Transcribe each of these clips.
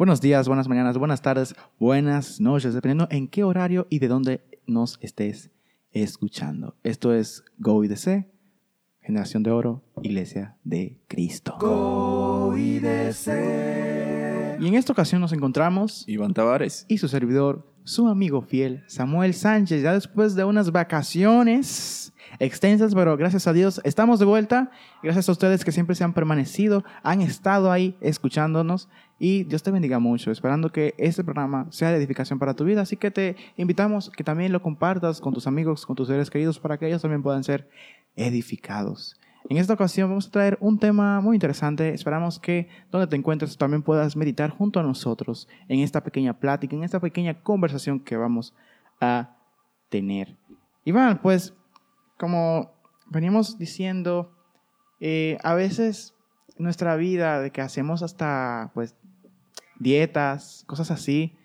Buenos días, buenas mañanas, buenas tardes, buenas noches, dependiendo en qué horario y de dónde nos estés escuchando. Esto es Go IDC, Generación de Oro, Iglesia de Cristo. Go IDC. Y en esta ocasión nos encontramos Iván Tavares. y su servidor, su amigo fiel, Samuel Sánchez, ya después de unas vacaciones extensas, pero gracias a Dios estamos de vuelta. Gracias a ustedes que siempre se han permanecido, han estado ahí escuchándonos y Dios te bendiga mucho, esperando que este programa sea de edificación para tu vida. Así que te invitamos que también lo compartas con tus amigos, con tus seres queridos, para que ellos también puedan ser edificados. En esta ocasión vamos a traer un tema muy interesante. Esperamos que donde te encuentres también puedas meditar junto a nosotros en esta pequeña plática, en esta pequeña conversación que vamos a tener. Iván, pues como veníamos diciendo, eh, a veces nuestra vida de que hacemos hasta pues dietas, cosas así,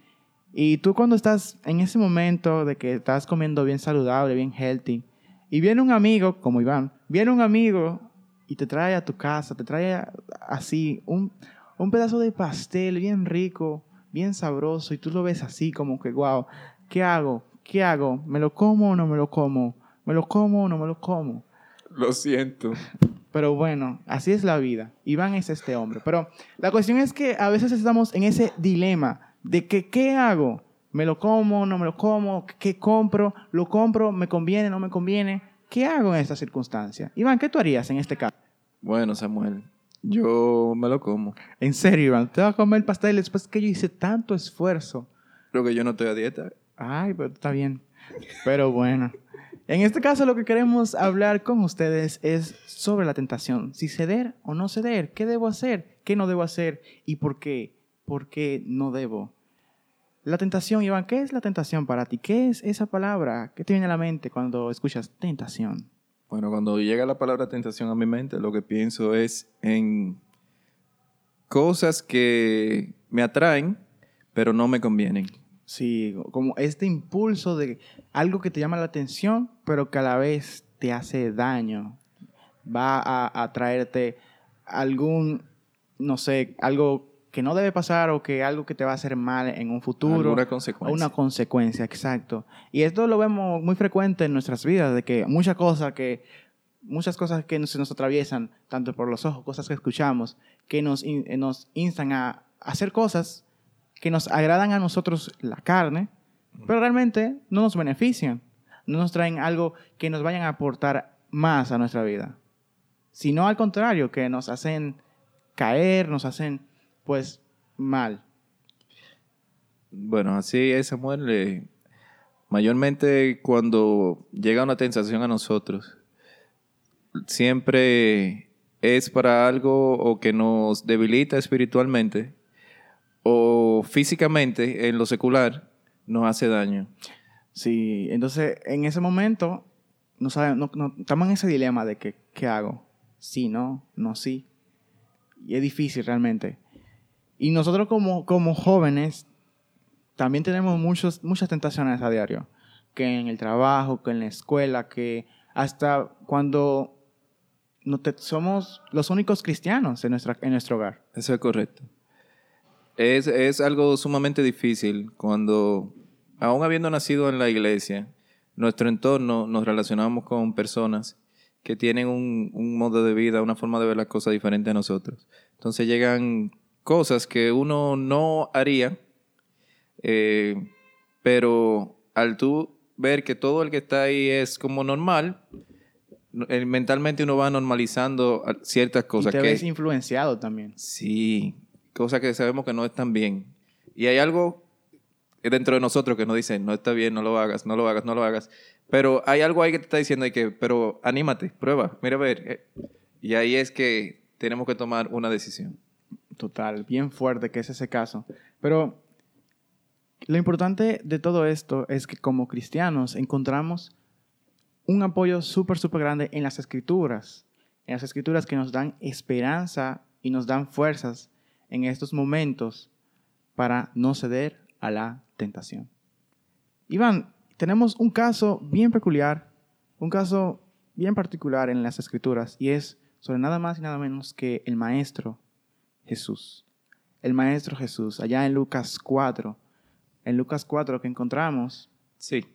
y tú cuando estás en ese momento de que estás comiendo bien saludable, bien healthy, y viene un amigo, como Iván, viene un amigo y te trae a tu casa, te trae así un, un pedazo de pastel bien rico, bien sabroso, y tú lo ves así como que, wow, ¿qué hago? ¿Qué hago? ¿Me lo como o no me lo como? ¿Me lo como o no me lo como? Lo siento. Pero bueno, así es la vida. Iván es este hombre. Pero la cuestión es que a veces estamos en ese dilema de que, ¿qué hago? ¿Me lo como? ¿No me lo como? ¿Qué compro? ¿Lo compro? ¿Me conviene? ¿No me conviene? ¿Qué hago en esta circunstancia? Iván, ¿qué tú harías en este caso? Bueno, Samuel, yo me lo como. En serio, Iván, ¿te vas a comer el pastel después que yo hice tanto esfuerzo? Creo que yo no estoy a dieta. Ay, pero está bien. Pero bueno. En este caso lo que queremos hablar con ustedes es sobre la tentación. Si ceder o no ceder, qué debo hacer, qué no debo hacer y por qué, por qué no debo. La tentación, Iván, ¿qué es la tentación para ti? ¿Qué es esa palabra? ¿Qué te viene a la mente cuando escuchas tentación? Bueno, cuando llega la palabra tentación a mi mente, lo que pienso es en cosas que me atraen, pero no me convienen. Sí, como este impulso de algo que te llama la atención, pero que a la vez te hace daño. Va a, a traerte algún, no sé, algo que no debe pasar o que algo que te va a hacer mal en un futuro. Alguna consecuencia. Una consecuencia, exacto. Y esto lo vemos muy frecuente en nuestras vidas, de que muchas cosas que, muchas cosas que se nos atraviesan, tanto por los ojos, cosas que escuchamos, que nos, in- nos instan a hacer cosas que nos agradan a nosotros la carne, pero realmente no nos benefician, no nos traen algo que nos vayan a aportar más a nuestra vida, sino al contrario, que nos hacen caer, nos hacen pues mal. Bueno, así es, Samuel. eh, mayormente cuando llega una tentación a nosotros, siempre es para algo o que nos debilita espiritualmente o físicamente en lo secular nos hace daño. Sí, entonces en ese momento no saben, no, no- estamos en ese dilema de que, ¿qué hago? Sí, no, no, sí. Y es difícil realmente. Y nosotros como, como jóvenes también tenemos muchos, muchas tentaciones a diario. Que en el trabajo, que en la escuela, que hasta cuando no somos los únicos cristianos en, nuestra, en nuestro hogar. Eso es correcto. Es, es algo sumamente difícil cuando, aún habiendo nacido en la iglesia, nuestro entorno nos relacionamos con personas que tienen un, un modo de vida, una forma de ver las cosas diferente a nosotros. Entonces llegan cosas que uno no haría, eh, pero al tú ver que todo el que está ahí es como normal, no- eh, mentalmente uno va normalizando ciertas cosas. y te que, ves influenciado también. Sí, cosas que sabemos que no están bien. Y hay algo dentro de nosotros que nos dice, no está bien, no lo hagas, no lo hagas, no lo hagas. Pero hay algo ahí que te está diciendo que, pero anímate, prueba, mira a ver. eh. Y ahí es que tenemos que tomar una decisión. Total, bien fuerte que es ese caso. Pero lo importante de todo esto es que como cristianos encontramos un apoyo súper, súper grande en las escrituras. En las escrituras que nos dan esperanza y nos dan fuerzas en estos momentos para no ceder a la tentación. Iván, tenemos un caso bien peculiar, un caso bien particular en las escrituras y es sobre nada más y nada menos que el maestro Jesús. el Maestro Jesús, allá en Lucas 4. En Lucas 4 que encontramos. Sí.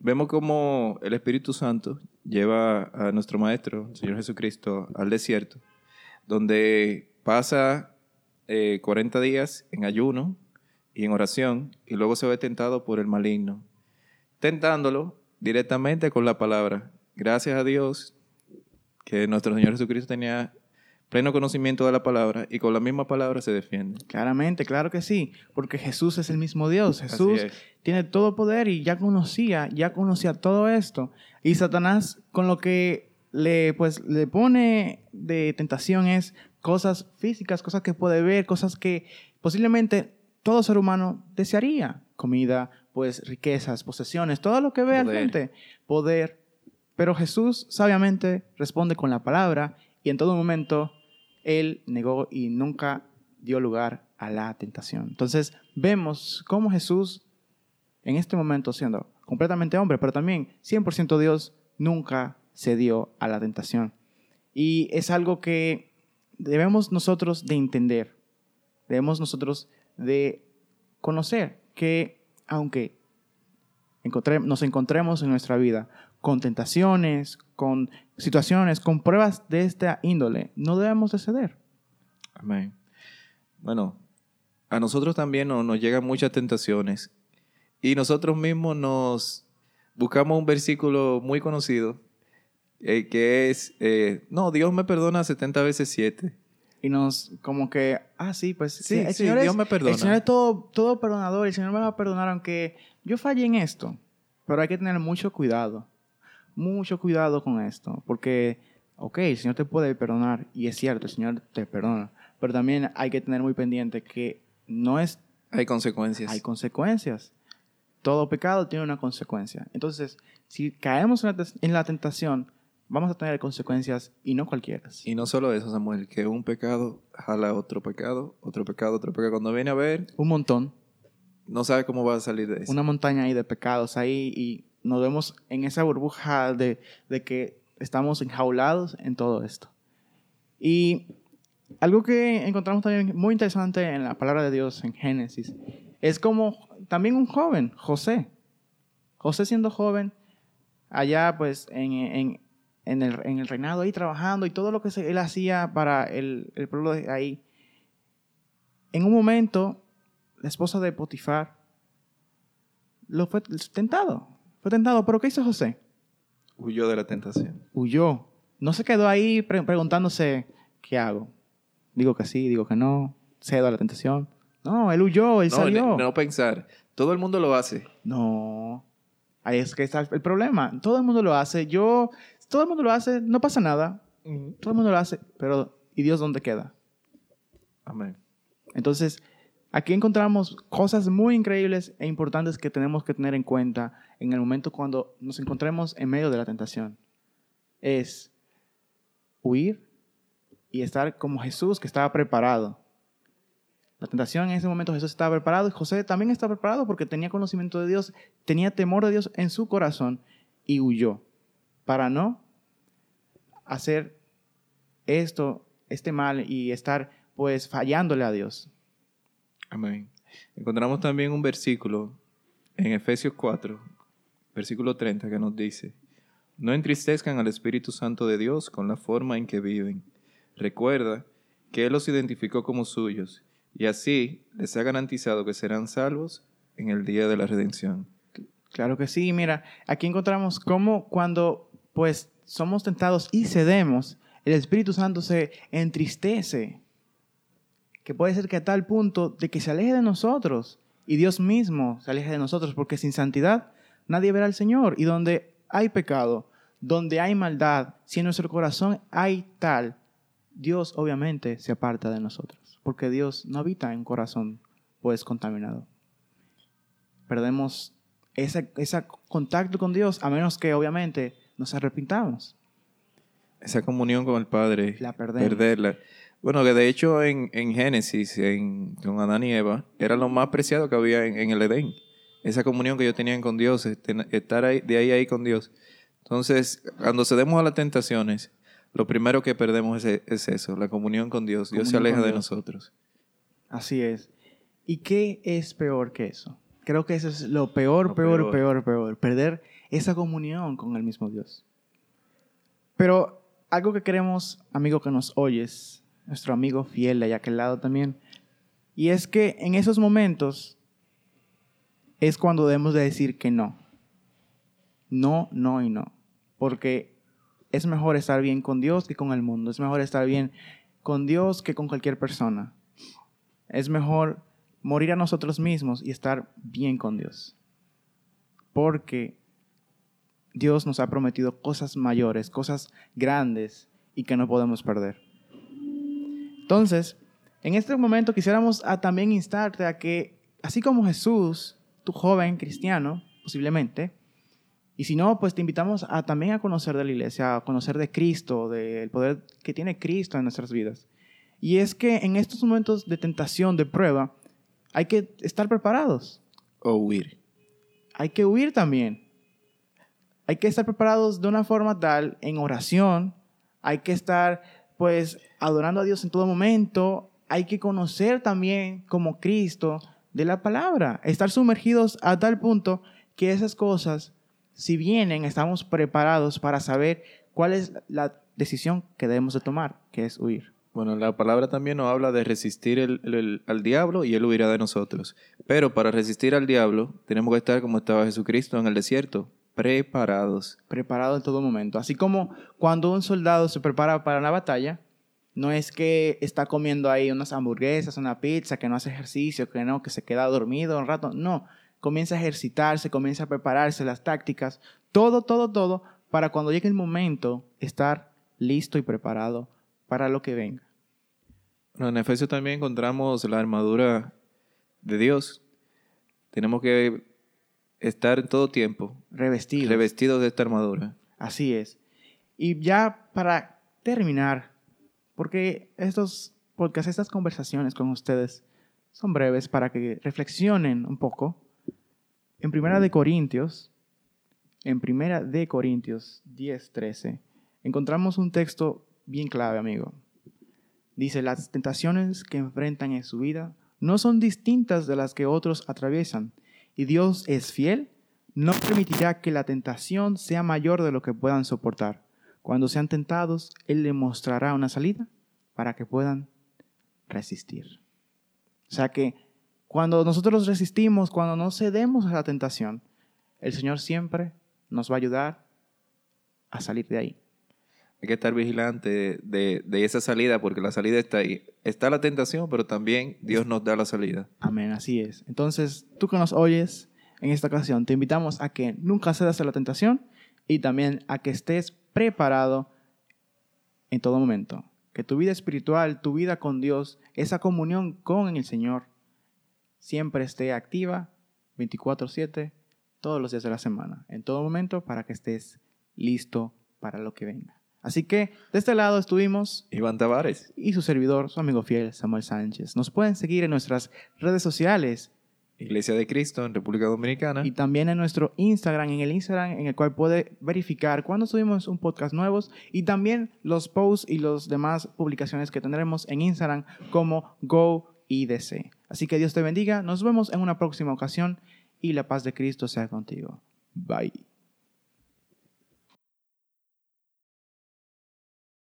Vemos como el Espíritu Santo lleva a nuestro Maestro, el Señor Jesucristo, al desierto, donde pasa eh, 40 días en ayuno y en oración, y luego se ve tentado por el maligno, tentándolo directamente con la palabra. Gracias a Dios que nuestro Señor Jesucristo tenía pleno conocimiento de la palabra y con la misma palabra se defiende. Claramente, claro que sí, porque Jesús es el mismo Dios. Jesús es. tiene todo poder y ya conocía, ya conocía todo esto. Y Satanás con lo que le pues le pone de tentación es cosas físicas, cosas que puede ver, cosas que posiblemente todo ser humano desearía, comida, pues riquezas, posesiones, todo lo que ve al frente, poder. Pero Jesús sabiamente responde con la palabra y en todo momento él negó y nunca dio lugar a la tentación. Entonces vemos cómo Jesús en este momento siendo completamente hombre, pero también 100% Dios, nunca cedió a la tentación. Y es algo que debemos nosotros de entender, debemos nosotros de conocer que aunque nos encontremos en nuestra vida con tentaciones, con situaciones, con pruebas de esta índole, no debemos de ceder. Amén. Bueno, a nosotros también no- nos llegan muchas tentaciones y nosotros mismos nos buscamos un versículo muy conocido eh, que es, eh, no, Dios me perdona 70 veces 7. Y nos, como que, ah, sí, pues Sí, el sí, Señor es- Dios me perdona. El Señor es todo, todo perdonador, el Señor me va a perdonar aunque yo falle en esto. Pero hay que tener mucho cuidado, mucho cuidado con esto, porque, ok, el Señor te puede perdonar, y es cierto, el Señor te perdona, pero también hay que tener muy pendiente que no es, Hay consecuencias. hay consecuencias. Todo pecado tiene una consecuencia. Entonces, si caemos en la, tes- en la tentación, vamos a tener consecuencias y no cualquiera. y no solo eso, Samuel, que un pecado jala otro pecado, otro pecado, otro pecado. Cuando viene a ver, Un montón. no sabe cómo va a salir de eso. una montaña ahí de pecados ahí y nos vemos en esa burbuja de, de que estamos enjaulados en todo esto. Y algo que encontramos también muy interesante en la palabra de Dios en Génesis es como también un joven, José. José siendo joven, allá pues en, en- en el, en el reinado ahí trabajando y todo lo que él hacía para el, el pueblo de ahí. En un momento, la esposa de Potifar lo fue tentado. Fue tentado, pero ¿qué hizo José? Huyó de la tentación. Huyó. No se quedó ahí pre- preguntándose, ¿qué hago? Digo que sí, digo que no, cedo a la tentación. No, él huyó, él No, salió. no, no pensar. Todo el mundo lo hace. No. Ahí es que está el problema. Todo el mundo lo hace. Yo, todo el mundo lo hace, no pasa nada. Todo el mundo lo hace, pero ¿y Dios dónde queda? Amén. Entonces, aquí encontramos cosas muy increíbles e importantes que tenemos que tener en cuenta en el momento cuando nos encontremos en medio de la tentación. Es huir y estar como Jesús que estaba preparado. La tentación en ese momento Jesús estaba preparado y José también estaba preparado porque tenía conocimiento de Dios, tenía temor de Dios en su corazón y huyó para no hacer esto, este mal y estar pues fallándole a Dios. Amén. Encontramos también un versículo en Efesios 4, versículo 30, que nos dice, no entristezcan al Espíritu Santo de Dios con la forma en que viven. Recuerda que Él los identificó como suyos y así les ha garantizado que serán salvos en el día de la redención. Claro que sí, mira, aquí encontramos cómo cuando pues somos tentados y cedemos, el Espíritu Santo se entristece, que puede ser que a tal punto de que se aleje de nosotros y Dios mismo se aleje de nosotros, porque sin santidad nadie verá al Señor y donde hay pecado, donde hay maldad, si en nuestro corazón hay tal, Dios obviamente se aparta de nosotros, porque Dios no habita en corazón pues contaminado. Perdemos ese, ese contacto con Dios a menos que obviamente nos arrepintamos. Esa comunión con el Padre, La perdemos. perderla. Bueno, que de hecho en, en Génesis, en, con Adán y Eva, era lo más preciado que había en, en el Edén. Esa comunión que ellos tenían con Dios, este- estar ahí, de ahí a ahí con Dios. Entonces, cuando cedemos a las tentaciones, lo primero que perdemos es, es eso, la comunión con Dios. Dios se aleja de Dios. nosotros. Así es. ¿Y qué es peor que eso? Creo que eso es lo peor, Lo peor, peor. peor, peor, Perder esa comunión con el mismo Dios. Pero algo que queremos, amigo que nos oyes, nuestro amigo fiel de aquel lado también, y es que en esos momentos es cuando debemos de decir que no. No, no y no. Porque es mejor estar bien con Dios que con el mundo. Es mejor estar bien con Dios que con cualquier persona. Es mejor morir a nosotros mismos y estar bien con Dios. Porque Dios nos ha prometido cosas mayores, cosas grandes y que no podemos perder. Entonces, en este momento quisiéramos a también instarte a que, así como Jesús, tu joven cristiano, posiblemente, y si no, pues te invitamos a también a conocer de la iglesia, a conocer de Cristo, del poder que tiene Cristo en nuestras vidas. Y es que en estos momentos de tentación, de prueba, hay que estar preparados. O huir. Hay que huir también. Hay que estar preparados de una forma tal en oración. Hay que estar, pues, adorando a Dios en todo momento. Hay que conocer también como Cristo de la palabra. Estar sumergidos a tal punto que esas cosas, si vienen, estamos preparados para saber cuál es la decisión que debemos de tomar, que es huir. Bueno, la palabra también nos habla de resistir el- al diablo y él huirá de nosotros. Pero para resistir al diablo tenemos que estar como estaba Jesucristo en el desierto, preparados. preparado en todo momento. Así como cuando un soldado se prepara para la batalla, no es que está comiendo ahí unas hamburguesas, una pizza, que no hace ejercicio, que no, que se queda dormido un rato. No, comienza a ejercitarse, comienza a prepararse las tácticas, todo, todo, todo, para cuando llegue el momento estar listo y preparado para lo que venga. En Efesios también encontramos la armadura de Dios. Tenemos que estar en todo tiempo Revestido. revestidos de esta armadura. Así es. Y ya para terminar, porque estos podcasts, estas conversaciones con ustedes son breves para que reflexionen un poco. En Primera de Corintios, en Primera de Corintios 10, 13, encontramos un texto bien clave, amigo. Dice, las tentaciones que enfrentan en su vida no son distintas de las que otros atraviesan, y Dios es fiel no permitirá que la tentación sea mayor de lo que puedan soportar. Cuando sean tentados, Él les mostrará una salida para que puedan resistir. O sea que cuando nosotros resistimos, cuando no cedemos a la tentación, el Señor siempre nos va a ayudar a salir de ahí. Hay que estar vigilante de, de esa salida porque la salida está ahí. Está la tentación, pero también Dios nos da la salida. Amén, así es. Entonces, tú que nos oyes en esta ocasión, te invitamos a que nunca cedas a la tentación y también a que estés preparado en todo momento. Que tu vida espiritual, tu vida con Dios, esa comunión con el Señor, siempre esté activa 24/7, todos los días de la semana, en todo momento, para que estés listo para lo que venga. Así que de este lado estuvimos Iván Tavares. y su servidor, su amigo fiel, Samuel Sánchez. Nos pueden seguir en nuestras redes sociales Iglesia de Cristo en República Dominicana. y también en nuestro Instagram, en el Instagram en el cual puede verificar cuando subimos un podcast nuevos y también los posts y las demás publicaciones que tendremos en Instagram como GoIDC. Así que Dios te bendiga, nos vemos en una próxima ocasión y la paz de Cristo sea contigo. Bye.